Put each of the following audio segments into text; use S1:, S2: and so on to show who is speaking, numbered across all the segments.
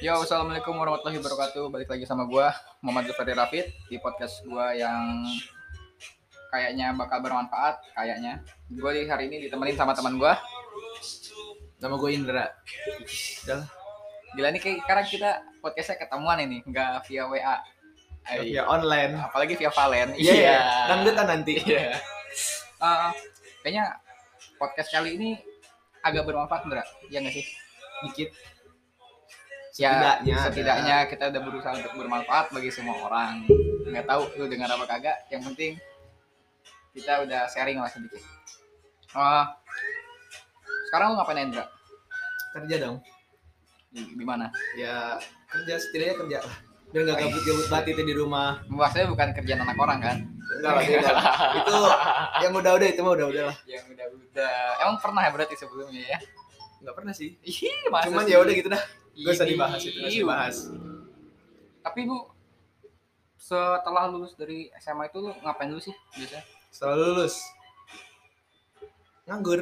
S1: Yo, assalamualaikum warahmatullahi wabarakatuh. Balik lagi sama gua Muhammad Zufari Rafid di podcast gua yang kayaknya bakal bermanfaat. Kayaknya gua di hari ini ditemenin sama teman gua.
S2: Nama gue Indra. Udah.
S1: Gila nih kayak sekarang kita podcastnya ketemuan ini, nggak via WA. Ay,
S2: Ya online.
S1: Apalagi via Valen.
S2: Iya, iya. Dangdutan nanti.
S1: Iya. Eh, kayaknya podcast kali ini agak bermanfaat, Indra. Iya nggak sih?
S2: Dikit.
S1: Ya
S2: Setidaknya ada.
S1: setidaknya kita udah berusaha untuk bermanfaat bagi semua orang nggak tahu lu dengar apa kagak yang penting kita udah sharing lah sedikit Ah, sekarang lu ngapain Indra
S2: Kerja dong.
S1: di, di mana
S2: Ya kerja setidaknya kerja lah. Biar nggak gabut-gabut banget itu di rumah.
S1: maksudnya bukan kerjaan anak orang kan
S2: Enggak lah beda. itu yang udah-udah itu mah udah-udah lah.
S1: yang udah udah emang pernah ya berarti sebelumnya ya
S2: Enggak pernah sih.
S1: Ih, masa
S2: Cuman ya udah gitu dah. Gak usah dibahas itu, nggak usah dibahas.
S1: tapi lu setelah lulus dari SMA itu lu ngapain dulu sih biasanya
S2: Setelah lulus nganggur,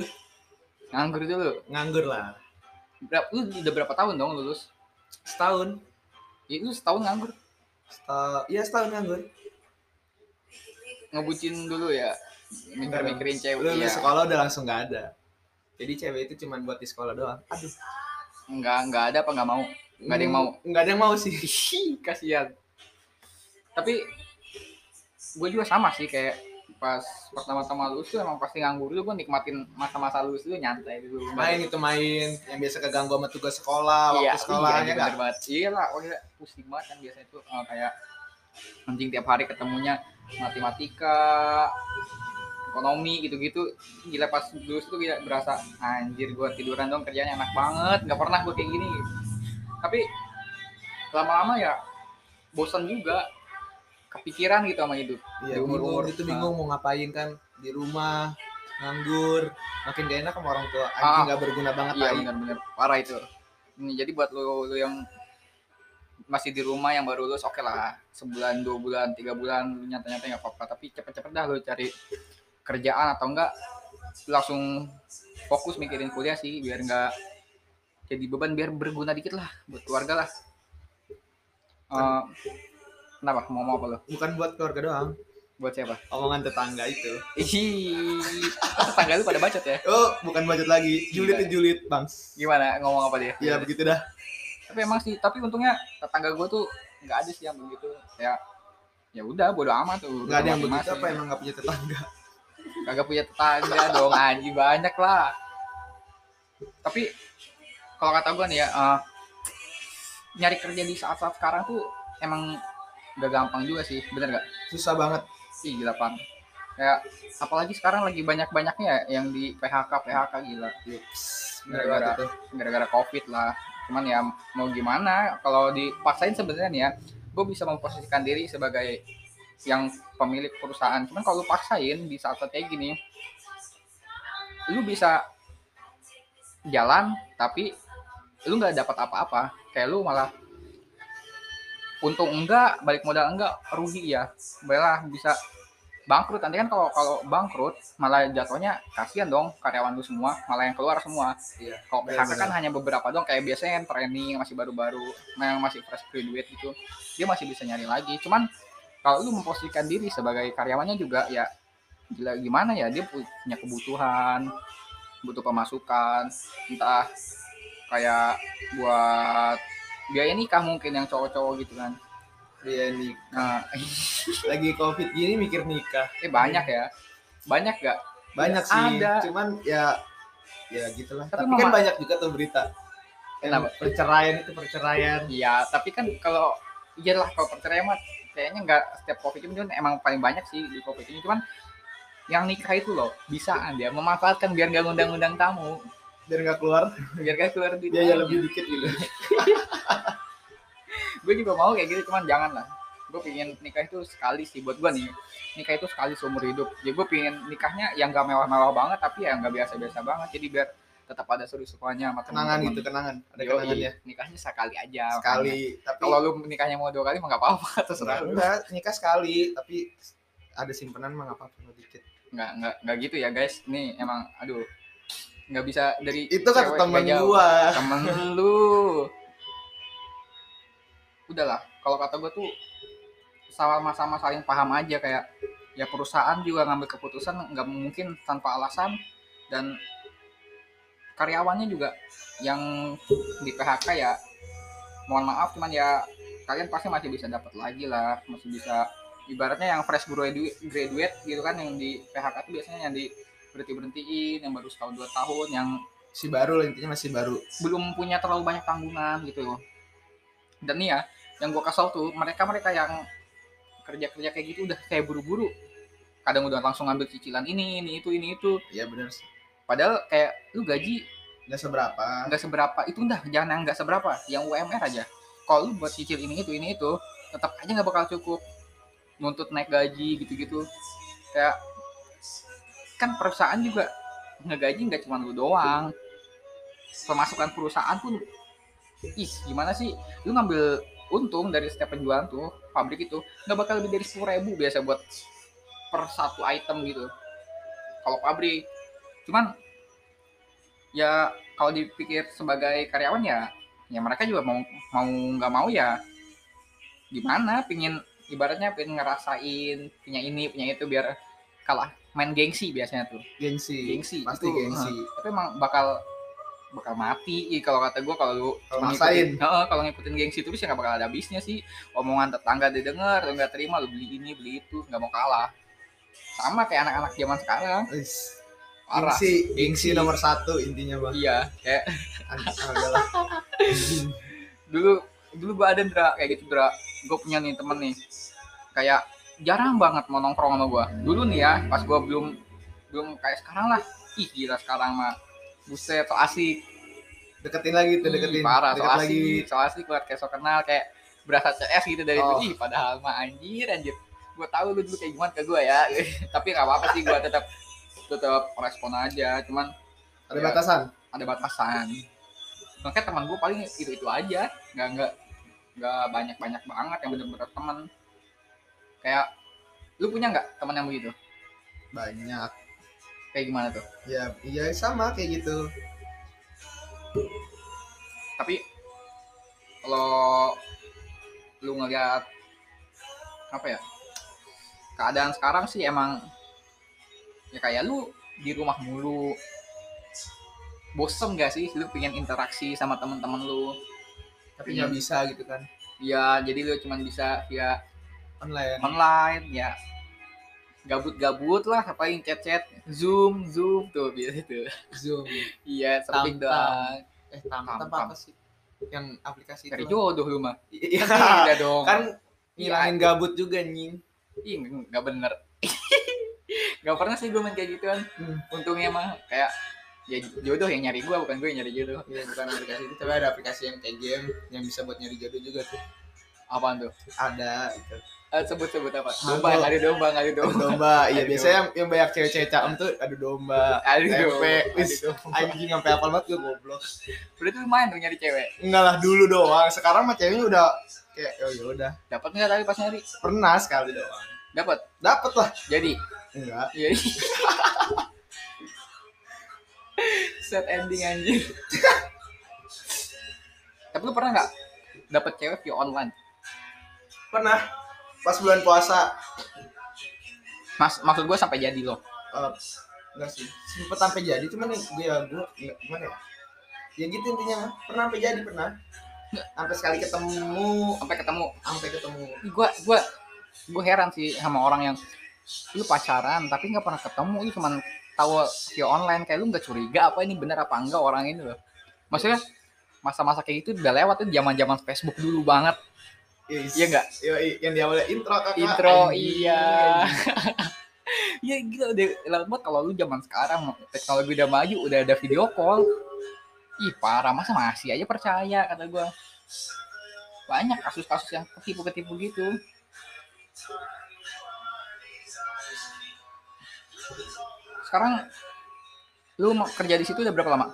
S1: nganggur dulu
S2: nganggur lah.
S1: berapa lu udah berapa tahun dong lulus
S2: Setahun.
S1: ya, lu setahun nganggur
S2: Setahun, iya setahun nganggur.
S1: ngebucin dulu ya mikir-mikirin cewek
S2: Lulus
S1: ya.
S2: sekolah udah langsung nggak ada. Jadi cewek itu cuman buat di sekolah doang. Aduh.
S1: nggak nggak ada apa nggak mau. Nggak ada yang mau.
S2: Nggak ada yang mau sih.
S1: Ih, kasihan. Tapi gue juga sama sih kayak pas pertama-tama lulus tuh emang pasti nganggur dulu gue nikmatin masa-masa lulus dulu nyantai dulu.
S2: Main itu main. Yang biasa keganggu sama tugas sekolah
S1: iya,
S2: waktu sekolah
S1: iya,
S2: ya
S1: banget. Iya lah oh, iya, pusing banget kan biasanya tuh eh, kayak anjing tiap hari ketemunya matematika ekonomi gitu-gitu gila pas lulus tuh gila berasa anjir gua tiduran dong kerjanya enak banget nggak pernah gue kayak gini tapi lama-lama ya bosan juga kepikiran gitu sama hidup
S2: iya
S1: Di umur-umur.
S2: bingung itu bingung mau ngapain kan di rumah nganggur makin gak enak sama orang tua
S1: Ah.
S2: anjing nggak berguna banget
S1: iya
S2: tai.
S1: benar-benar parah itu ini jadi buat lu, lu yang masih di rumah yang baru lulus oke lah sebulan dua bulan tiga bulan lu nyata-nyata nggak apa-apa tapi cepet-cepet dah lu cari kerjaan atau enggak langsung fokus mikirin kuliah sih biar enggak jadi beban biar berguna dikit lah buat keluarga lah. Eh, kenapa? Mau mau apa lo?
S2: Bukan buat keluarga doang.
S1: Buat siapa?
S2: Omongan tetangga itu.
S1: Ih tetangga lu pada bacot ya?
S2: Oh bukan budget lagi. Julid itu julid bang
S1: gimana? Ngomong apa dia?
S2: Ya begitu dah.
S1: Tapi emang sih tapi untungnya tetangga gue tuh nggak ada sih yang begitu. Ya ya udah bodo amat tuh.
S2: Nggak ada yang begitu apa emang nggak punya tetangga
S1: kagak punya tetangga dong anjing banyak lah. Tapi kalau kata gue nih ya eh, nyari kerja di saat-saat sekarang tuh emang gak gampang juga sih bener gak
S2: susah banget.
S1: Ih gila pan. Kayak apalagi sekarang lagi banyak-banyaknya yang di PHK PHK gila. Gara-gara- gara-gara covid lah. Cuman ya mau gimana kalau dipaksain sebenarnya nih ya gue bisa memposisikan diri sebagai yang pemilik perusahaan. Cuman kalau lu paksain di saat saat kayak gini lu bisa jalan tapi lu nggak dapat apa-apa. Kayak lu malah untung enggak balik modal enggak rugi ya. Malah bisa bangkrut. Nanti kan kalau kalau bangkrut malah jatuhnya kasihan dong karyawan lu semua malah yang keluar semua.
S2: Iya.
S1: Kalau PHK kan
S2: Benar-benar.
S1: hanya beberapa dong kayak biasanya yang training masih baru-baru yang masih fresh graduate gitu dia masih bisa nyari lagi. Cuman kalau lu memposisikan diri sebagai karyawannya juga ya gila gimana ya? Dia punya kebutuhan butuh pemasukan entah kayak buat biaya nikah mungkin yang cowok-cowok gitu kan?
S2: Iya nih
S1: nah.
S2: Lagi covid gini mikir nikah.
S1: Eh banyak ya. Banyak gak
S2: banyak sih.
S1: Ada.
S2: cuman ya ya gitulah.
S1: Tapi
S2: tapi,
S1: mama-
S2: kan banyak juga tuh berita.
S1: Kenapa?
S2: perceraian itu perceraian.
S1: Iya, tapi kan kalau iyalah kalau perceraian mah kayaknya nggak setiap covid cuman emang paling banyak sih di covid ini. Cuman yang nikah itu loh bisa dia memanfaatkan biar nggak ngundang-undang tamu.
S2: Biar nggak keluar.
S1: Biar gak keluar duit.
S2: Biaya lebih dikit gitu.
S1: Gue juga mau kayak gitu cuman jangan lah. Gue pengen nikah itu sekali sih buat gue nih. Nikah itu sekali seumur hidup. Jadi gue pengen nikahnya yang gak mewah-mewah banget tapi yang gak biasa-biasa banget. Jadi biar tetap ada seru-seruannya sama
S2: kenangan gitu kenangan. Ada
S1: Yoi,
S2: kenangannya.
S1: Nikahnya sekali aja makanya.
S2: sekali tapi
S1: kalau lu nikahnya mau dua kali mah gak apa-apa terserah lu.
S2: enggak nikah sekali tapi ada simpenan mah nggak apa-apa dikit.
S1: Nggak nggak nggak gitu ya guys. Ini emang aduh. Nggak bisa dari
S2: itu kata
S1: cewek
S2: temen
S1: nggak jauh.
S2: gua.
S1: Temen lu. Udahlah kalau kata gue tuh sama-sama saling paham aja kayak ya perusahaan juga ngambil keputusan nggak mungkin tanpa alasan dan karyawannya juga yang di PHK ya mohon maaf cuman ya kalian pasti masih bisa dapat lagi lah masih bisa ibaratnya yang fresh graduate, graduate gitu kan yang di PHK itu biasanya yang di berhenti berhentiin yang baru setahun dua tahun yang
S2: si baru lah, intinya masih baru.
S1: belum punya terlalu banyak tanggungan gitu. Loh dan nih ya yang gue kesel tuh mereka mereka yang kerja kerja kayak gitu udah kayak buru-buru. Kadang udah langsung ngambil cicilan ini ini itu ini itu.
S2: Ya benar sih
S1: padahal kayak lu gaji
S2: nggak seberapa.
S1: nggak seberapa itu udah jangan yang nggak seberapa yang UMR aja. Kalau lu buat cicil ini itu ini itu tetap aja nggak bakal cukup. Nuntut naik gaji gitu-gitu. Kayak kan perusahaan juga ngegaji nggak cuma lu doang. Pemasukan perusahaan pun ih gimana sih? Lu ngambil untung dari setiap penjualan tuh pabrik itu nggak bakal lebih dari sepuluh ribu biasa buat per satu item gitu. Kalau pabrik cuman ya kalau dipikir sebagai karyawan ya ya mereka juga mau mau nggak mau ya gimana? Pingin ibaratnya pengen ngerasain punya ini punya itu biar kalah main gengsi biasanya tuh.
S2: Gengsi.
S1: Gengsi
S2: pasti
S1: itu,
S2: gengsi.
S1: Eh, tapi emang bakal bakal mati Ih, kalau kata gue kalau lu
S2: Kalau
S1: ngikutin- Heeh, kalau ngikutin gengsi terus ya nggak bakal ada habisnya sih. Omongan tetangga didengar lu nggak terima lu beli ini beli itu nggak mau kalah. Sama kayak anak-anak zaman sekarang. Parah.
S2: Gengsi gengsi. nomor satu intinya bang.
S1: Iya kayak dulu dulu gue ada Dra kayak gitu Dra gue punya nih temen nih. Kayak jarang banget mau nongkrong sama gue dulu nih ya pas gue belum belum kayak sekarang lah. Ih gila sekarang mah. Buset so asik.
S2: Deketin lagi tuh
S1: Ih,
S2: deketin.
S1: parah so
S2: deket lagi.
S1: asik so asik buat kayak so kenal kayak berasa CS gitu dari
S2: Oh.
S1: itu ih padahal mah anjir anjir. Gue tahu lu dulu kayak gimana ke gue ya. Tapi nggak apa-apa sih gue tetap tetap respon aja cuman
S2: ada
S1: ya,
S2: batasan?
S1: Ada batasan. Makanya teman gue paling itu itu aja. Nggak nggak nggak banyak banyak banget yang bener-bener teman. Kayak lu punya nggak teman yang begitu?
S2: Banyak.
S1: Kayak gimana tuh?
S2: Ya iya sama kayak gitu.
S1: Tapi kalau lu ngeliat apa ya keadaan sekarang sih emang ya kayak lu di rumah mulu. Bosen gak sih lu pengen interaksi sama temen-temen lu?
S2: Tapi nggak bisa gitu kan?
S1: Ya jadi lu cuman bisa via
S2: online.
S1: online ya. Gabut-gabut lah apa yang chat-chat? Zoom zoom tuh biasa tuh.
S2: Zoom.
S1: Iya
S2: Tam-tam.
S1: doang
S2: eh tamat
S1: Tam-tam.
S2: apa sih? Yang aplikasi
S1: cari
S2: itu?
S1: jodoh lu mah.
S2: Iya.
S1: Kan dong.
S2: Kan ngilangin gabut juga nying.
S1: Ih, nggak bener nggak pernah sih gue main kayak gituan.
S2: Hmm.
S1: untungnya mah kayak ya jodoh yang nyari gue bukan gue yang nyari jodoh.
S2: Iya bukan aplikasi itu tapi ada aplikasi yang kayak game yang bisa buat nyari jodoh juga tuh.
S1: Apaan tuh?
S2: Ada gitu.
S1: eh, sebut sebut apa?
S2: Halo.
S1: domba ada domba nggak ada
S2: Adu
S1: domba.
S2: Domba iya biasanya yang, yang banyak cewek-cewek caem tuh adu domba
S1: ada domba
S2: wis
S1: ada domba.
S2: anjing sampai apal banget gue goblok.
S1: Berarti lu main dong nyari cewek.
S2: Enggak lah dulu doang. Sekarang mah ceweknya udah kayak oh ya udah.
S1: Dapat nggak tapi pas nyari?
S2: Pernah sekali doang.
S1: Dapat
S2: dapet lah.
S1: Jadi
S2: enggak
S1: Iya. Set ending anjir. Tapi lu pernah nggak dapet cewek via online?
S2: pernah pas bulan puasa
S1: Mas, maksud gue sampai jadi loh.
S2: eh, enggak sih sempet sampai jadi cuman gue ya gue enggak gimana ya ya gitu intinya mah pernah sampai jadi pernah sampai sekali ketemu
S1: Sampai ketemu.
S2: sampai ketemu
S1: Gue gue gue heran sih sama orang yang lu pacaran tapi nggak pernah ketemu lu cuman tahu via online. Kayak lu nggak curiga apa ini bener apa enggak orang ini loh. Maksudnya masa-masa kayak gitu udah lewat tuh zaman zaman Facebook dulu banget. Iya nggak?
S2: Iya, yang di awalnya intro kakak.
S1: intro iya.
S2: Anjing.
S1: ya gila udah lewat banget. Kalau lu zaman sekarang teknologi udah maju udah ada video call. Ih parah. Masa masih aja percaya kata gua. Banyak kasus-kasus yang ketipu-ketipu gitu sekarang lu mau kerja di situ udah berapa lama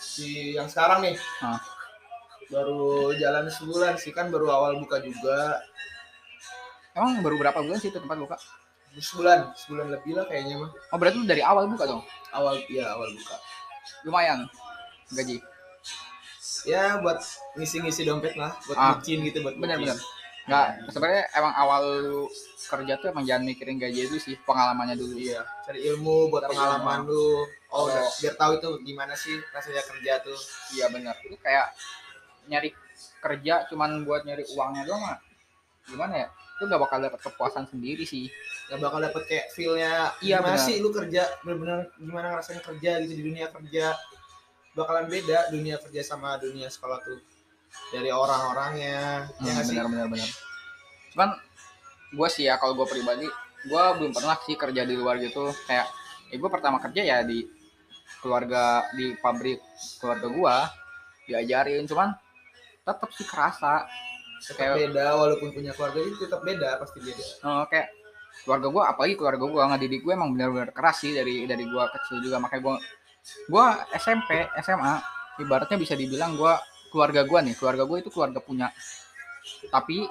S2: Si yang sekarang nih. Baru jalan sebulan sih kan baru awal buka juga.
S1: emang baru berapa bulan sih itu tempat buka
S2: Sebulan, sebulan lebih lah kayaknya mah.
S1: oh berarti lu dari awal buka dong
S2: Awal iya awal buka.
S1: lumayan gaji
S2: ya buat ngisi-ngisi dompet lah buat
S1: Ah,
S2: gitu buat
S1: bener-bener
S2: bucin.
S1: Nggak sebenarnya emang awal lu kerja tuh emang jangan mikirin gaji dulu sih pengalamannya dulu.
S2: Iya cari ilmu buat
S1: Cari
S2: pengalaman lu. Oh
S1: Oh.
S2: udah, biar tahu itu gimana sih rasanya kerja tuh.
S1: Iya bener itu kayak nyari kerja cuman buat nyari uangnya doang mah gimana ya? Lu gak bakal dapet kepuasan sendiri sih.
S2: Gak bakal dapet kayak feelnya
S1: Iya,
S2: gimana
S1: benar.
S2: sih lu kerja? Bener-bener gimana rasanya kerja gitu di dunia kerja? Bakalan beda dunia kerja sama dunia sekolah tuh dari orang-orangnya ya
S1: Hmm,
S2: nggak sih?
S1: bener bener bener cuman gue sih ya kalau gue pribadi gue belum pernah sih kerja di luar gitu. Kayak ya gue pertama kerja ya di keluarga di pabrik keluarga gue diajarin. Cuman tetap sih kerasa.
S2: Tetap
S1: kayak
S2: beda walaupun punya keluarga itu tetap beda pasti beda.
S1: Eh, kayak keluarga gue apalagi keluarga gue ngedidik gue emang benar-benar keras sih dari dari gue kecil juga. Makanya gue gue SMP SMA ibaratnya bisa dibilang gue keluarga gue nih keluarga gue itu keluarga punya. Tapi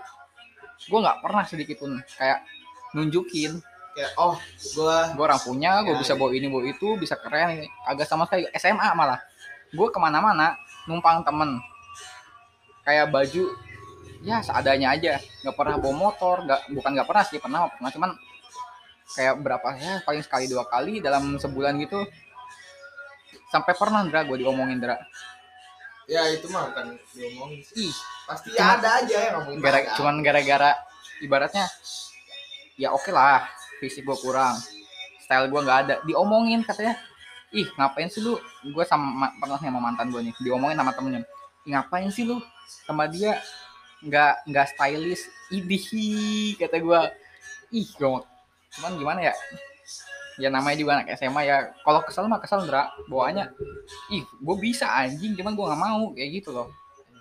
S1: gue nggak pernah sedikit pun kayak nunjukin.
S2: Kayak oh gua
S1: gue orang punya gue
S2: Ya,
S1: bisa bawa ini bawa itu bisa keren. Agak sama sekali SMA malah. Gue ke mana-mana numpang temen. Kayak baju ya seadanya aja. Nggak pernah bawa motor nggak bukan nggak pernah sih pernah pernah. Cuman kayak berapa ya paling sekali dua kali dalam sebulan gitu. Sampai pernah Dra gue diomongin Dra
S2: ya itu mah kan diomongin sih.
S1: Ih.
S2: Pasti
S1: Cuma-
S2: ada aja yang ngomongin
S1: gara cuman gara-gara ibaratnya ya oke lah fisik gue kurang style gue nggak ada. Diomongin katanya ih ngapain sih lu? Gue sama pernah sama mantan gue nih diomongin sama temennya. "Ih, ngapain sih lu? Sama dia nggak nggak stylish idih kata gue ih gue cuman gimana ya ya namanya juga anak SMA ya. Kalau kesel mah kesel Ndra. Bawaannya ih gue bisa anjing. Cuman gue nggak mau. Kayak gitu loh.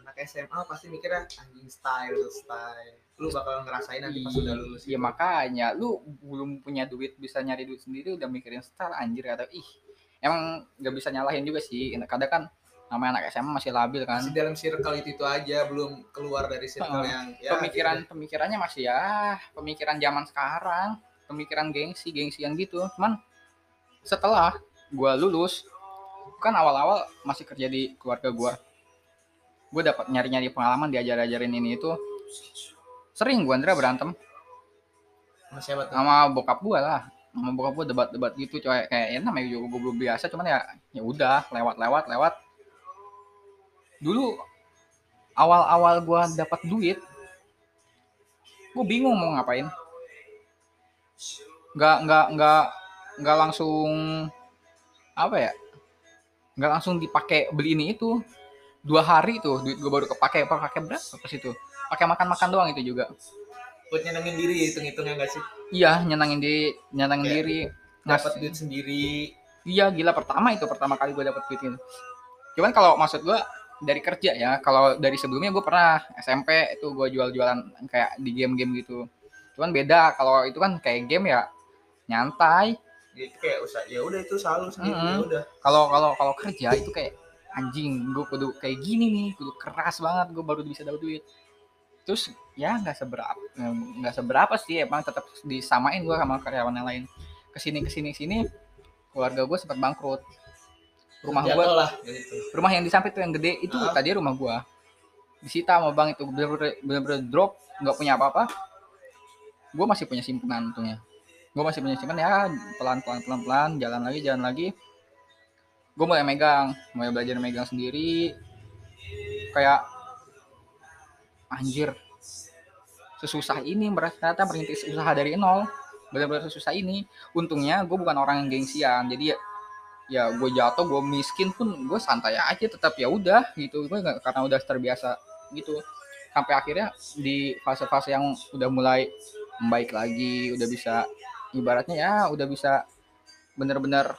S2: Anak SMA pasti mikirnya anjing style style. Lu bakal ngerasain nanti pas udah lulus.
S1: Iya makanya. Lu belum punya duit bisa nyari duit sendiri udah mikirin style anjir kata ih emang nggak bisa nyalahin juga sih. Kadang kan namanya anak SMA masih labil kan.
S2: Masih dalam circle itu, itu aja belum keluar dari circle
S1: Heeh.
S2: yang ya
S1: pemikiran pemikirannya masih ya pemikiran zaman sekarang pemikiran gengsi gengsian gitu. Cuman setelah gua lulus kan awal-awal masih kerja di keluarga gua. Gue dapat nyari-nyari pengalaman diajar-ajarin ini itu. Sering gua Andra berantem.
S2: Sama siapa tuh?
S1: Sama bokap gua lah. Sama bokap gua debat-debat gitu coy. Kayak ya namanya juga gue belum biasa cuman ya ya udah lewat-lewat lewat. Dulu awal-awal gua dapat duit gue bingung mau ngapain nggak nggak nggak nggak langsung apa ya? Nggak langsung dipakai beli ini itu. Dua hari tuh duit gue baru kepake apa pakai berapa pas itu? Pakai makan-makan doang itu juga.
S2: Buat nyenengin diri hitung-hitungnya nggak sih?
S1: Iya nyenangin di nyenangin
S2: Kayak
S1: diri
S2: dapat duit sendiri.
S1: Iya gila pertama itu pertama kali gue dapet duit itu. Cuman kalau maksud gue dari kerja ya, kalau dari sebelumnya gue pernah SMP itu gue jual-jualan kayak di game-game gitu. Cuman beda kalau itu kan kayak game ya nyantai.
S2: itu kayak usah ya udah itu selalu sendiri
S1: Mm-mm.
S2: ya udah
S1: Kalau kalau kalau kerja itu kayak anjing gue kudu kayak gini nih, kudu keras banget gue baru bisa dapet duit. Terus ya nggak seberapa nggak seberapa sih emang tetap disamain gue sama karyawan yang lain. Ke sini ke sini sini keluarga gue sempat bangkrut. Rumah gue
S2: gitu
S1: rumah yang di samping tuh yang gede itu
S2: Ah.
S1: tadi rumah gua disita sama bang itu bener-bener drop nggak punya apa-apa gua masih punya simpenan untungnya. Gua masih punya simpenan ya pelan pelan pelan pelan jalan lagi jalan lagi. Gua mulai megang mulai belajar megang sendiri. Kayak anjir sesusah ini ternyata merintis usaha dari nol. Benar-benar sesusah ini. Untungnya gue bukan orang yang gengsian jadi ya ya gue jatuh gue miskin pun gue santai aja tetap ya udah gitu. Gue karena udah terbiasa gitu. Sampai akhirnya di fase-fase yang udah mulai membaik lagi udah bisa ibaratnya ya udah bisa bener-bener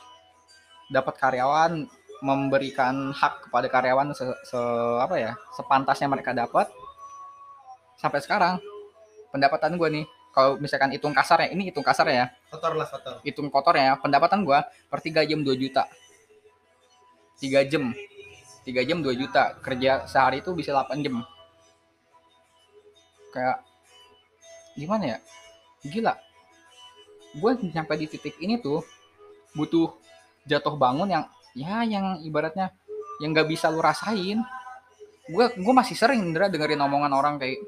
S1: dapat karyawan memberikan hak kepada karyawan se, se- apa ya sepantasnya mereka dapat. Sampai sekarang pendapatan gue nih kalau misalkan hitung kasarnya ini hitung kasarnya ya.
S2: Kotor lah kotor.
S1: Hitung kotornya pendapatan gua per 3 jam 2 juta. 3 jam. 3 jam 2 juta kerja sehari itu bisa 8 jam. Kayak gimana ya? Gila. Gue nyampe di titik ini tuh butuh jatuh bangun yang ya yang ibaratnya yang nggak bisa lu rasain. Gue gue masih sering Indra dengerin omongan orang kayak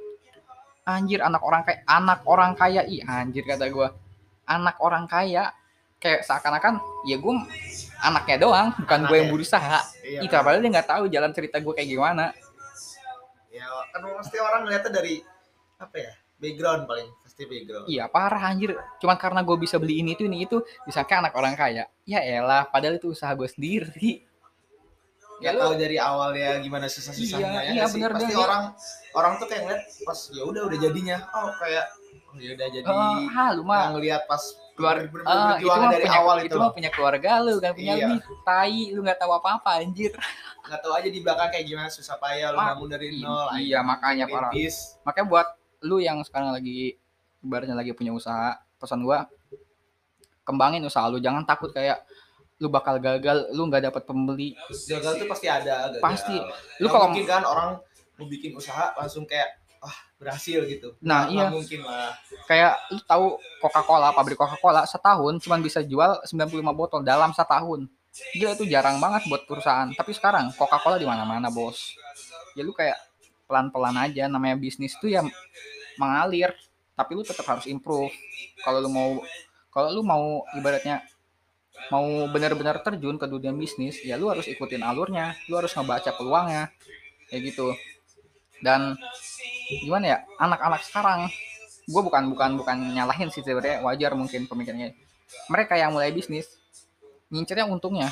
S1: anjir anak orang kayak anak orang kaya. Ih anjir kata gue anak orang kaya. Kayak seakan-akan ya gue anaknya doang bukan gue yang berusaha.
S2: Iya.
S1: Ih, padahal dia nggak tahu jalan cerita gue kayak gimana.
S2: Ya kan pasti orang ngeliatnya dari apa ya? Background paling pasti background.
S1: iya parah anjir cuman karena gue bisa beli ini itu ini itu disangka anak orang kaya ya elah padahal itu usaha gue sendiri
S2: Gak tahu dari awalnya gimana susah-susahnya
S1: Iya,
S2: ya
S1: iya,
S2: sih?
S1: bener
S2: Pasti
S1: deh.
S2: orang orang tuh kayak ngeliat pas ya udah udah jadinya. Oh kayak oh ya udah jadi
S1: lu mah
S2: ngeliat pas
S1: keluar
S2: ber- ber-
S1: ah, itu mah
S2: dari
S1: punya
S2: awal
S1: itu
S2: itu
S1: mah punya keluarga lu kan punya
S2: Iya.
S1: lu tai lu nggak tahu apa apa anjir
S2: Nggak tahu aja di belakang kayak gimana susah payah lu bangun dari nol.
S1: iya makanya parah makanya buat lu yang sekarang lagi ibaratnya lagi punya usaha pesan gua kembangin usaha lu jangan takut kayak lu bakal gagal lu nggak dapat pembeli
S2: Gagal tuh pasti ada. Gagal.
S1: Pasti. Lu
S2: Nggak
S1: kalau-
S2: mungkin kan orang mau bikin usaha langsung kayak wah berhasil gitu.
S1: Nah,
S2: Nggak
S1: iya.
S2: mungkin lah.
S1: kayak lu tahu Coca-Cola pabrik Coca-Cola setahun cuman bisa jual 95 botol dalam setahun gila itu jarang banget buat perusahaan tapi sekarang Coca-Cola di mana-mana bos ya lu kayak pelan-pelan aja. Namanya bisnis tuh ya mengalir tapi lu tetap harus improve. Kalau lu mau kalau lu mau ibaratnya mau benar-benar terjun ke dunia bisnis ya lu harus ikutin alurnya. Lu harus ngebaca peluangnya kayak gitu. Dan gimana ya anak-anak sekarang gue bukan bukan bukan nyalahin sih sebenarnya wajar mungkin pemikirannya. Mereka yang mulai bisnis ngincernya untungnya.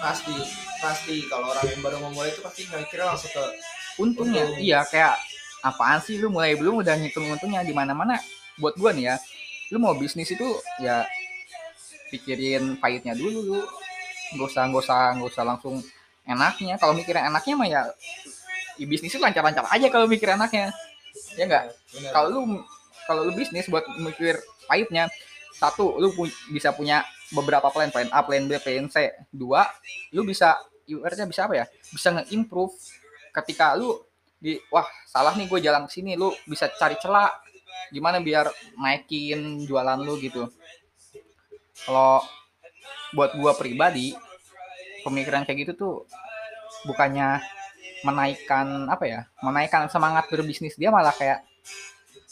S2: Pasti pasti. Kalau orang yang baru mau mulai itu pasti kira langsung ke
S1: untungnya
S2: Untung.
S1: iya kayak apaan sih lu mulai belum udah ngitung untungnya di mana mana buat gue nih ya lu mau bisnis itu ya pikirin pahitnya dulu lu. Nggak usah nggak usah nggak usah langsung enaknya. Kalau mikirin enaknya mah ya, ya bisnis itu lancar-lancar aja kalau mikir enaknya. Ya enggak kalau lu kalau lu bisnis buat mikir pahitnya satu lu pu- bisa punya beberapa plan plan A plan B plan C. Dua lu bisa ibaratnya bisa apa ya? Bisa nge-improve ketika lu di wah salah nih gue jalan ke sini lu bisa cari celah gimana biar naikin jualan lu gitu kalau buat gua pribadi pemikiran kayak gitu tuh bukannya menaikkan apa ya menaikkan semangat berbisnis dia malah kayak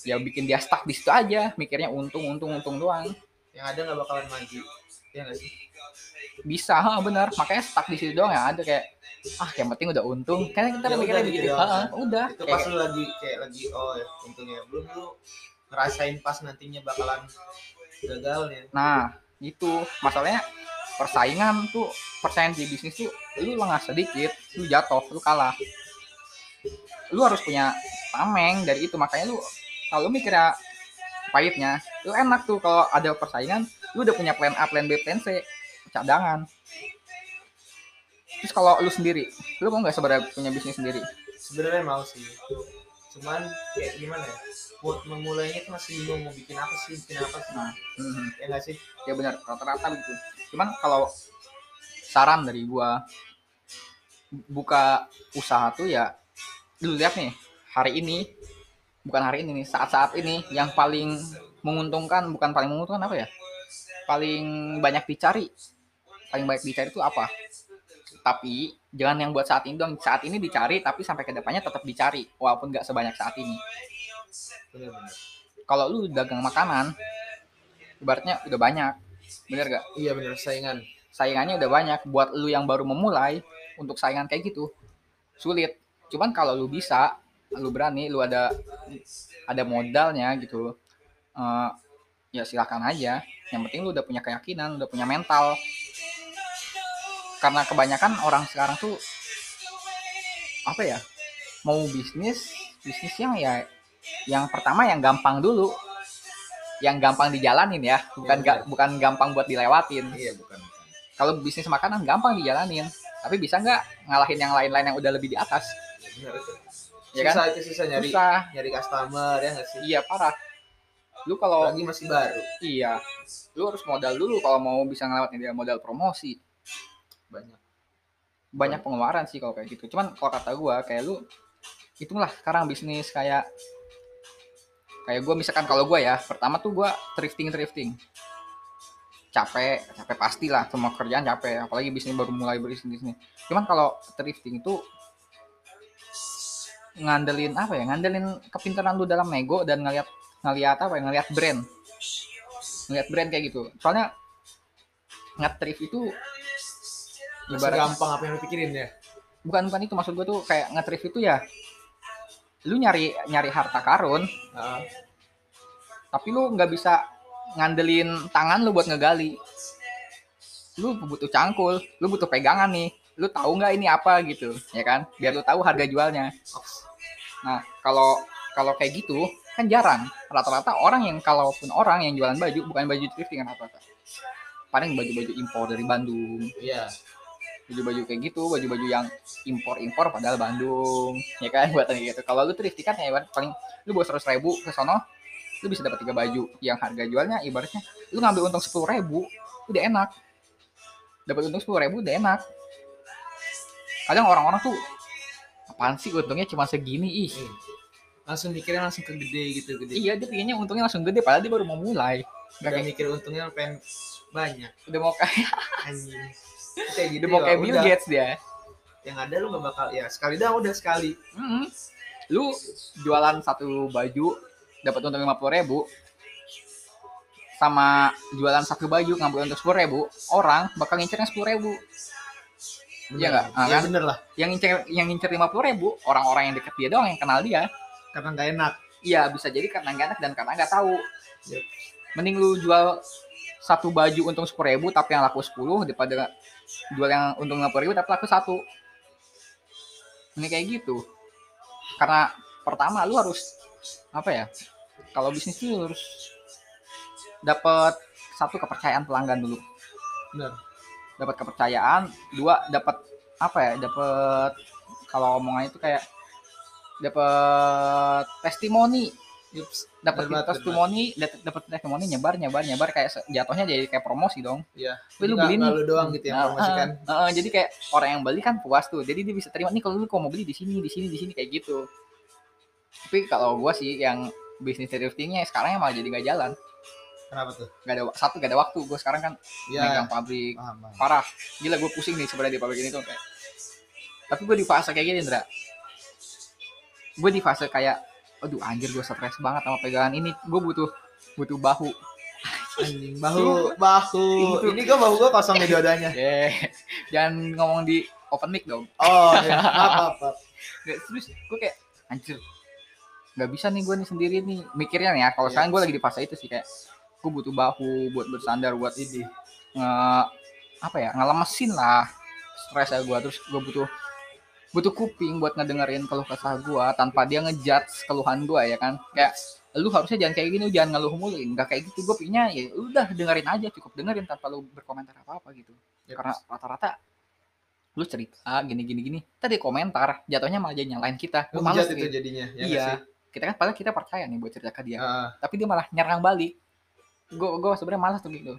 S1: ya bikin dia stuck di situ aja mikirnya untung untung untung doang
S2: yang ada nggak bakalan maju. Ya nggak sih?
S1: bisa ha, benar makanya stuck di situ doang ya ada kayak ah yang penting udah untung. Kan kita
S2: Ya
S1: mikirnya begitu
S2: gitu
S1: ha, udah.
S2: Itu
S1: Kayak-
S2: pas lu lagi kayak lagi oh ya untungnya. Belum lu ngerasain pas nantinya bakalan gagalnya.
S1: Nah, itu. Masalahnya persaingan tuh persaingan di bisnis tuh lu lengah sedikit, lu jatuh, lu kalah. Lu harus punya tameng dari itu. Makanya lu kalau mikirnya pahitnya, lu enak tuh kalau ada persaingan, lu udah punya plan A, plan B, plan C, cadangan. Terus kalau lu sendiri, lu mau nggak sebenarnya punya bisnis sendiri?
S2: Sebenarnya mau sih. Cuman kayak gimana ya? Buat memulainya tuh masih bingung mau bikin apa sih, bikin apa sih.
S1: Nah, mhm.
S2: Ya nggak sih?
S1: ya benar rata-rata gitu cuman kalau saran dari gua buka usaha tuh ya lu lihat nih hari ini bukan hari ini nih saat-saat ini yang paling menguntungkan bukan paling menguntungkan apa ya paling banyak dicari paling banyak dicari itu apa tapi jangan yang buat saat ini dong. Saat ini dicari tapi sampai ke depannya tetap dicari walaupun nggak sebanyak saat ini. Kalau lu dagang makanan ibaratnya udah banyak. Bener gak
S2: Iya bener. Saingan.
S1: saingannya udah banyak. Buat lu yang baru memulai untuk saingan kayak gitu sulit. Cuman kalau lu bisa lu berani lu ada ada modalnya gitu. Eh, ya silakan aja. Yang penting lu udah punya keyakinan udah punya mental karena kebanyakan orang sekarang tuh apa ya mau bisnis bisnis yang ya yang pertama yang gampang dulu yang gampang dijalanin ya bukan
S2: Iya,
S1: ga- bukan gampang buat dilewatin
S2: Iya bukan.
S1: kalau bisnis makanan gampang dijalanin tapi bisa nggak ngalahin yang lain-lain yang udah lebih di atas
S2: itu.
S1: ya kan
S2: Susah itu susah nyari
S1: susah
S2: nyari customer ya nggak sih?
S1: iya parah lu kalau
S2: Lagi masih baru.
S1: iya lu harus modal dulu kalau mau bisa ngelewatin dia modal promosi
S2: Banyak.
S1: banyak pengeluaran sih kalau kayak gitu. Cuman kalau kata gua kayak lu itulah sekarang bisnis kayak kayak gua misalkan kalau gua ya pertama tuh gua thrifting thrifting. Capek capek pastilah semua kerjaan capek apalagi bisnis baru mulai berbisnis nih. Cuman kalau thrifting itu ngandelin apa ya ngandelin kepintaran lu dalam nego dan ngeliat ngeliat apa ya ngeliat brand. Ngeliat brand kayak gitu. Soalnya nge-thrift itu ibarat
S2: gampang apa yang lu pikirin ya?
S1: Bukan bukan itu maksud gue tuh kayak nge-thrift itu ya lu nyari nyari harta karun.
S2: Heeh.
S1: tapi lu nggak bisa ngandelin tangan lu buat ngegali. Lu butuh cangkul lu butuh pegangan nih. Lu tahu nggak ini apa gitu ya kan? Biar lu tahu harga jualnya. Nah kalau kalau kayak gitu kan jarang. Rata-rata orang yang kalaupun orang yang jualan baju bukan baju thrifting kan rata-rata. Paling baju-baju impor dari Bandung.
S2: Iya
S1: baju-baju kayak gitu baju-baju yang impor-impor padahal Bandung ya kan buatan gitu. Kalau lu thrifting kan ya ibarat paling lu bawa seratus ribu ke sono lu bisa dapat tiga baju yang harga jualnya ibaratnya lu ngambil untung sepuluh ribu udah enak. Dapat untung sepuluh ribu udah enak. Kadang orang-orang tuh apaan sih untungnya cuma segini ih?
S2: Ih, langsung mikirnya langsung ke gede gitu gede.
S1: Iya dia pengennya untungnya langsung gede padahal dia baru mau mulai.
S2: Gak
S1: kayak
S2: mikir untungnya pengen banyak.
S1: Udah mau kayak
S2: anjing kayak gitu
S1: udah mau
S2: ya
S1: kayak Bill. Gates dia
S2: yang ada lu gak bakal ya sekali dah udah sekali
S1: Mm-mm. lu jualan satu baju dapat untung lima puluh ribu sama jualan satu baju ngambil untung sepuluh ribu orang bakal ngincernya sepuluh ribu Iya nggak?
S2: Iya
S1: kan?
S2: bener lah
S1: yang ngincer yang ngincer lima puluh ribu orang-orang yang deket dia doang yang kenal dia
S2: karena nggak enak
S1: iya bisa jadi karena nggak enak dan karena nggak tahu
S2: Yep.
S1: mending lu jual satu baju untung sepuluh ribu tapi yang laku sepuluh daripada jual yang untung lima ribu tapi laku satu. Ini kayak gitu. Karena pertama lu harus apa ya kalau bisnis itu harus dapat satu kepercayaan pelanggan dulu.
S2: Bener
S1: dapat kepercayaan dua dapat apa ya dapat kalau omongan itu kayak dapat testimoni. Dapat
S2: banget,
S1: testimoni dapat testimoni nyebar nyebar nyebar kayak jatuhnya jadi kayak promosi dong.
S2: Iya.
S1: Wih, lu beli nih.
S2: lu doang gitu yang
S1: Nah,
S2: promosikan
S1: eh, eh, jadi kayak orang yang beli kan puas tuh. Jadi dia bisa terima nih kalau lu kok mau beli di sini di sini di sini kayak gitu. Tapi kalau gua sih yang bisnis thriftingnya sekarang malah jadi nggak jalan.
S2: Kenapa tuh?
S1: Nggak ada satu gak ada waktu. Gue sekarang kan
S2: Iya.
S1: megang pabrik.
S2: Paham paham.
S1: parah. Gila gue pusing nih sebenarnya di pabrik ini tuh kayak. Tapi gue di fase kayak gini Indra gue di fase kayak aduh anjir gue stres banget sama pegangan ini. Gue butuh butuh bahu.
S2: Anjing bahu. bahu ini gua bahu gua kosong nih dua-duanya.
S1: Eh, jangan ngomong di open mic dong.
S2: Oh ya. maaf maaf, maaf.
S1: Nggak, terus gue kayak anjir. Nggak bisa nih gue nih sendiri nih. Mikirnya nih ya kalau
S2: Iya.
S1: sekarang gue lagi di fase itu sih kayak gue butuh bahu buat bersandar buat
S2: ini.
S1: Nge apa ya ngelemesin lah stres ya gue terus gue butuh butuh kuping buat ngedengerin keluh kesah gue tanpa dia ngejudge keluhan gue ya kan? Kayak lu harusnya jangan kayak gini lu jangan ngeluh mulu. Nggak kayak gitu gue pinginnya ya udah dengerin aja cukup dengerin tanpa lu berkomentar apa apa gitu.
S2: Yep.
S1: karena rata-rata lu cerita gini gini gini tadi komentar jatuhnya malah jadi nyalain kita.
S2: Hujat itu
S1: gitu.
S2: jadinya ya
S1: iya. kita kan padahal kita percaya nih buat cerita ke dia.
S2: Heeh.
S1: tapi dia malah nyerang balik. Gue gue sebenarnya malas tuh gitu.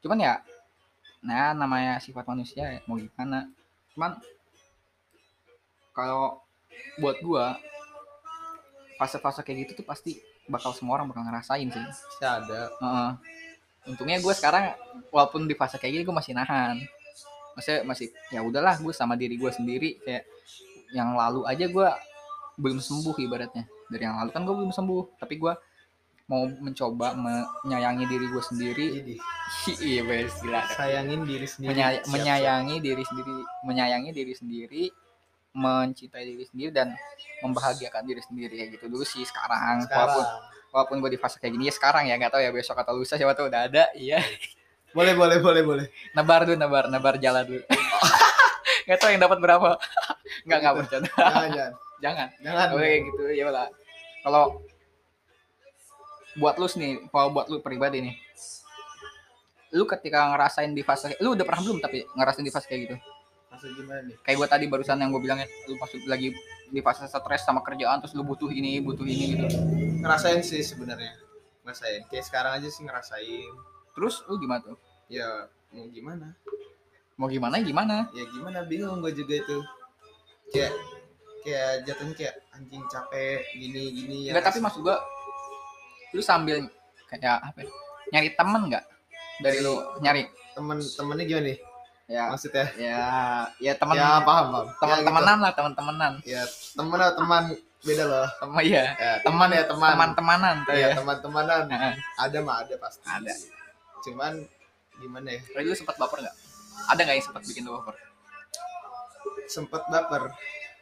S1: Cuman ya nah namanya sifat manusia ya, mau gimana? Cuman kalau buat gue fase-fase kayak gitu tuh pasti bakal semua orang bakal ngerasain sih.
S2: Masih ada.
S1: Heeh. untungnya gue sekarang walaupun di fase kayak gini gue masih nahan. Masih masih ya udahlah gue sama diri gue sendiri kayak yang lalu aja gue belum sembuh ibaratnya. Dari yang lalu kan gue belum sembuh tapi gue mau mencoba menyayangi diri gue sendiri. Iya gila.
S2: Sayangin diri sendiri.
S1: Menyay-
S2: Siap, siap.
S1: menyayangi diri sendiri menyayangi diri sendiri mencintai diri sendiri dan membahagiakan diri sendiri kayak gitu dulu sih sekarang, walaupun
S2: sekarang.
S1: Walaupun gue di fase kayak gini ya sekarang ya nggak tahu ya besok atau lusa siapa tahu udah ada iya.
S2: Boleh boleh boleh boleh.
S1: Nebar dulu nebar nebar jalan dulu. Nggak tahu yang dapat berapa. Nggak nggak bercanda.
S2: Jangan jangan.
S1: Jangan.
S2: Jangan.
S1: Oke gitu ya lah kalau buat lu nih kalau buat lu pribadi nih lu ketika ngerasain di fase lu udah pernah belum tapi ngerasain di fase kayak gitu
S2: maksud gimana nih?
S1: Kayak gue tadi barusan yang gue bilangnya lu maksud lagi di fase stres sama kerjaan terus lu butuh ini butuh ini gitu.
S2: Ngerasain sih sebenarnya ngerasain. Kayak sekarang aja sih ngerasain.
S1: Terus lu gimana tuh?
S2: Ya mau gimana?
S1: Mau gimana gimana?
S2: Ya gimana bingung gue juga itu. Kayak kayak jatuhnya kayak anjing capek gini gini ya.
S1: Enggak tapi maksud gua lu sambil kayak apa ya, nyari temen nggak? Dari lu nyari.
S2: Temen temennya gimana nih
S1: ya.
S2: Maksudnya
S1: ya? Ya teman
S2: ya paham paham.
S1: Teman
S2: ya,
S1: temenan lah teman temenan
S2: gitu. ya teman atau teman. Beda loh.
S1: Teman ya
S2: ya teman ya teman.
S1: Teman temanan tuh
S2: ya
S1: ya.
S2: teman temanan ada mah ada pasti.
S1: Ada.
S2: cuman gimana ya?
S1: Dulu sempat baper nggak? Ada nggak yang sempat bikin lu baper?
S2: Sempet baper.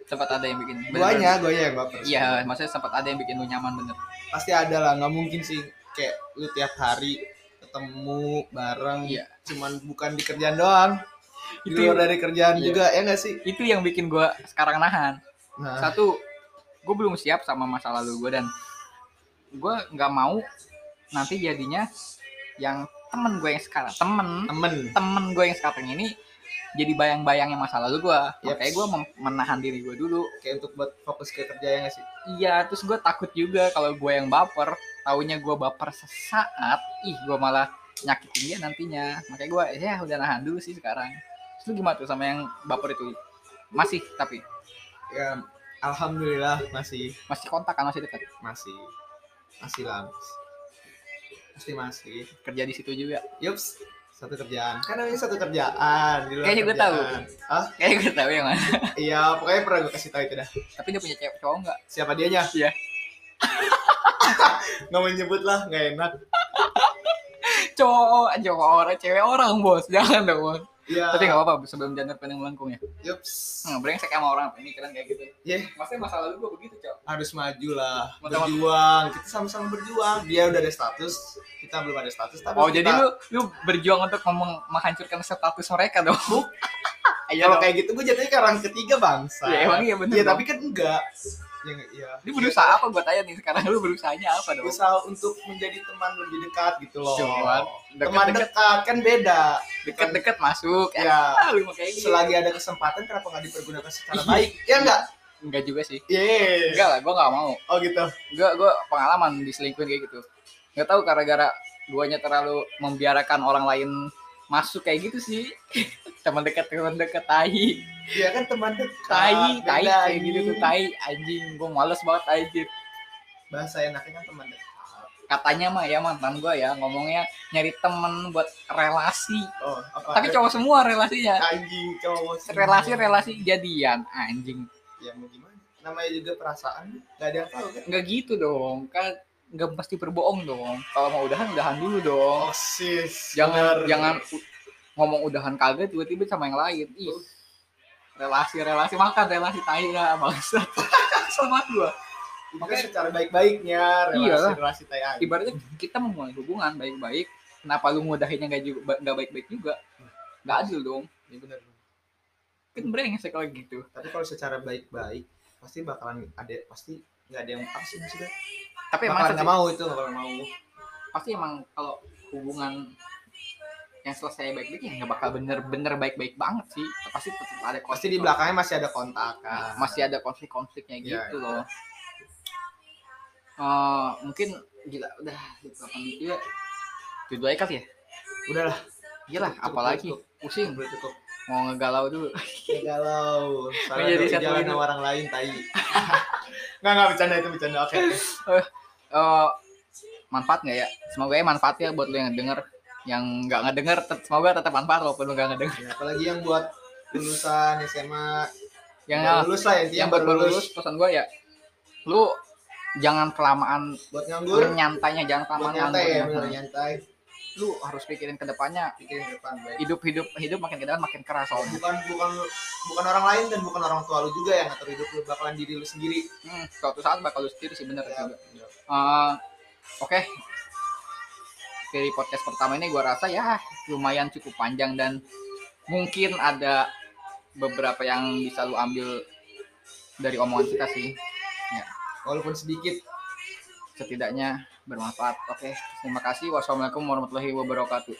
S1: Sempat ada yang bikin
S2: guanya guanya yang baper.
S1: Iya maksudnya sempat ada yang bikin lu nyaman bener.
S2: Pasti ada lah nggak mungkin sih. Kayak lu tiap hari ketemu bareng.
S1: Iya.
S2: cuman bukan di kerjaan doang
S1: Itu-
S2: luar dari kerjaan
S1: Iya.
S2: juga ya nggak sih?
S1: Itu yang bikin gua sekarang nahan.
S2: Nah.
S1: Satu gue belum siap sama masa lalu gue dan gue nggak mau nanti jadinya yang temen gue yang sekarang temen
S2: temen.
S1: temen gue yang sekarang ini jadi bayang-bayangnya masa lalu gue
S2: Yep.
S1: makanya gue menahan diri gue dulu.
S2: Kayak untuk buat fokus ke kerja ya nggak sih?
S1: Iya terus gue takut juga kalau gue yang baper. Taunya gue baper sesaat ih gue malah nyakitin dia nantinya. Makanya gue ya udah nahan dulu sih sekarang lu gimana tuh sama yang baper itu? Masih tapi?
S2: Ya alhamdulillah masih.
S1: Masih kontak kan masih dekat?
S2: Masih. Masih lah pasti masih.
S1: Kerja di situ juga?
S2: Yups satu kerjaan. Kan namanya satu kerjaan di luar
S1: Kayaknya gue tahu.
S2: ah
S1: Kayaknya gue tahu yang mana.
S2: iya pokoknya pernah gue kasih tahu itu dah.
S1: Tapi dia punya cewek cowok nggak?
S2: siapa dianya?
S1: Iya.
S2: nggak mau nyebut lah nggak enak.
S1: Cowok, cowok orang, cewek orang bos. Jangan dong bos.
S2: Iya
S1: Tapi nggak apa-apa sebelum janur pening melengkung ya.
S2: yups
S1: Nah, brengsek sama orang pemikiran kayak gitu.
S2: ya
S1: Maksudnya masa lalu gue begitu cowok.
S2: harus maju lah berjuang kita sama-sama berjuang dia udah ada status kita belum ada status tapi
S1: Oh
S2: kita-
S1: jadi lu lu berjuang untuk ngomong menghancurkan status mereka dong? Iya
S2: kalau kayak gitu gue jatuhnya ke orang ketiga bangsa
S1: Ya emang iya bener.
S2: Iya tapi kan enggak ya, iya.
S1: Lu berusaha apa gue tanya nih sekarang lu berusahanya apa dong?
S2: berusaha untuk menjadi teman lebih dekat gitu loh
S1: Cuman
S2: teman
S1: deket-deket
S2: dekat kan beda
S1: deket-deket masuk.
S2: ya
S1: Ah, lu mah kayak gitu.
S2: selagi ada kesempatan kenapa nggak dipergunakan secara baik ya enggak
S1: Enggak juga sih.
S2: Iya.
S1: Enggak lah, gue nggak mau.
S2: oh gitu
S1: gue gue pengalaman diselingkuhin kayak gitu nggak tahu gara-gara guanya terlalu membiarkan orang lain masuk kayak gitu sih. Teman dekat teman dekat tai.
S2: Iya kan teman dekat.
S1: Tai tai kayak gitu tuh tai. Anjing gue males banget anjir
S2: bahasa enaknya kan teman dekat.
S1: Katanya mah ya mantan gue ya ngomongnya nyari temen buat relasi.
S2: Oh apa
S1: tapi cowok semua relasinya.
S2: Anjing cowok semua.
S1: relasi relasi jadian anjing.
S2: Ya mau gimana? Namanya juga perasaan nggak ada yang tahu kan
S1: nggak gitu dong kan nggak pasti berbohong dong kalau mau udahan udahan dulu dong
S2: oh sis
S1: jangan
S2: bener.
S1: jangan ngomong udahan kaget tiba-tiba sama yang lain ih relasi relasi makan relasi tai lah bangsa sama gua
S2: Makanya secara baik-baiknya relasi
S1: Iyalah.
S2: relasi tai anjing.
S1: ibaratnya kita memulai hubungan baik-baik kenapa lu ngudahinnya nggak juga nggak baik-baik juga nggak adil dong
S2: Iya bener.
S1: kan brengsek kalau gitu
S2: Tapi kalau secara baik-baik pasti bakalan ada pasti nggak ada yang apa sih maksudnya?
S1: Tapi emang
S2: nggak mau itu nggak mau.
S1: pasti emang kalau hubungan yang selesai baik-baik ya nggak bakal bener-bener baik-baik banget sih pasti tetap ada
S2: Pasti di belakangnya masih ada kontak kan.
S1: masih ada konflik-konfliknya
S2: Iya,
S1: gitu
S2: iya.
S1: loh. Eh, mungkin gila udah gitu gitu ya. Itu aja kali ya.
S2: Udahlah,
S1: Gila,
S2: Cukup,
S1: apalagi
S2: cukup.
S1: pusing
S2: udah cukup.
S1: Mau ngegalau dulu.
S2: Ya galau. Soalnya
S1: Menjadi
S2: ada
S1: satu
S2: jalan sama orang lain tai. Nggak nggak bercanda itu bercanda. Oke. oke.
S1: Eh, manfaat nggak ya? Semoga ya manfaat ya buat lu yang denger. Yang nggak ngedenger, tet- semoga tetap manfaat walaupun lu nggak ngedenger.
S2: Ya, apalagi yang buat lulusan SMA
S1: Yang
S2: baru lulus lah intinya
S1: yang baru lulus pesan gue ya, lu jangan kelamaan
S2: buat nganggur
S1: nyantainya, jangan
S2: buat
S1: kelamaan
S2: nyantai ya
S1: nganggur.
S2: bener nyantai
S1: Lu harus pikirin ke depannya,
S2: pikirin ke depan baik
S1: hidup hidup hidup makin ke depan makin keras soalnya.
S2: bukan bukan bukan orang lain dan bukan orang tua lu juga yang ngatur hidup lu bakalan diri lu sendiri
S1: Hmm, suatu saat bakal lu sendiri sih bener
S2: Ya,
S1: juga.
S2: ya.
S1: Eh, Oke, dari podcast pertama ini gua rasa ya lumayan cukup panjang dan mungkin ada beberapa yang bisa lu ambil dari omongan kita sih.
S2: walaupun sedikit
S1: Setidaknya bermanfaat. Oke, terima kasih. Wassalamualaikum warahmatullahi wabarakatuh.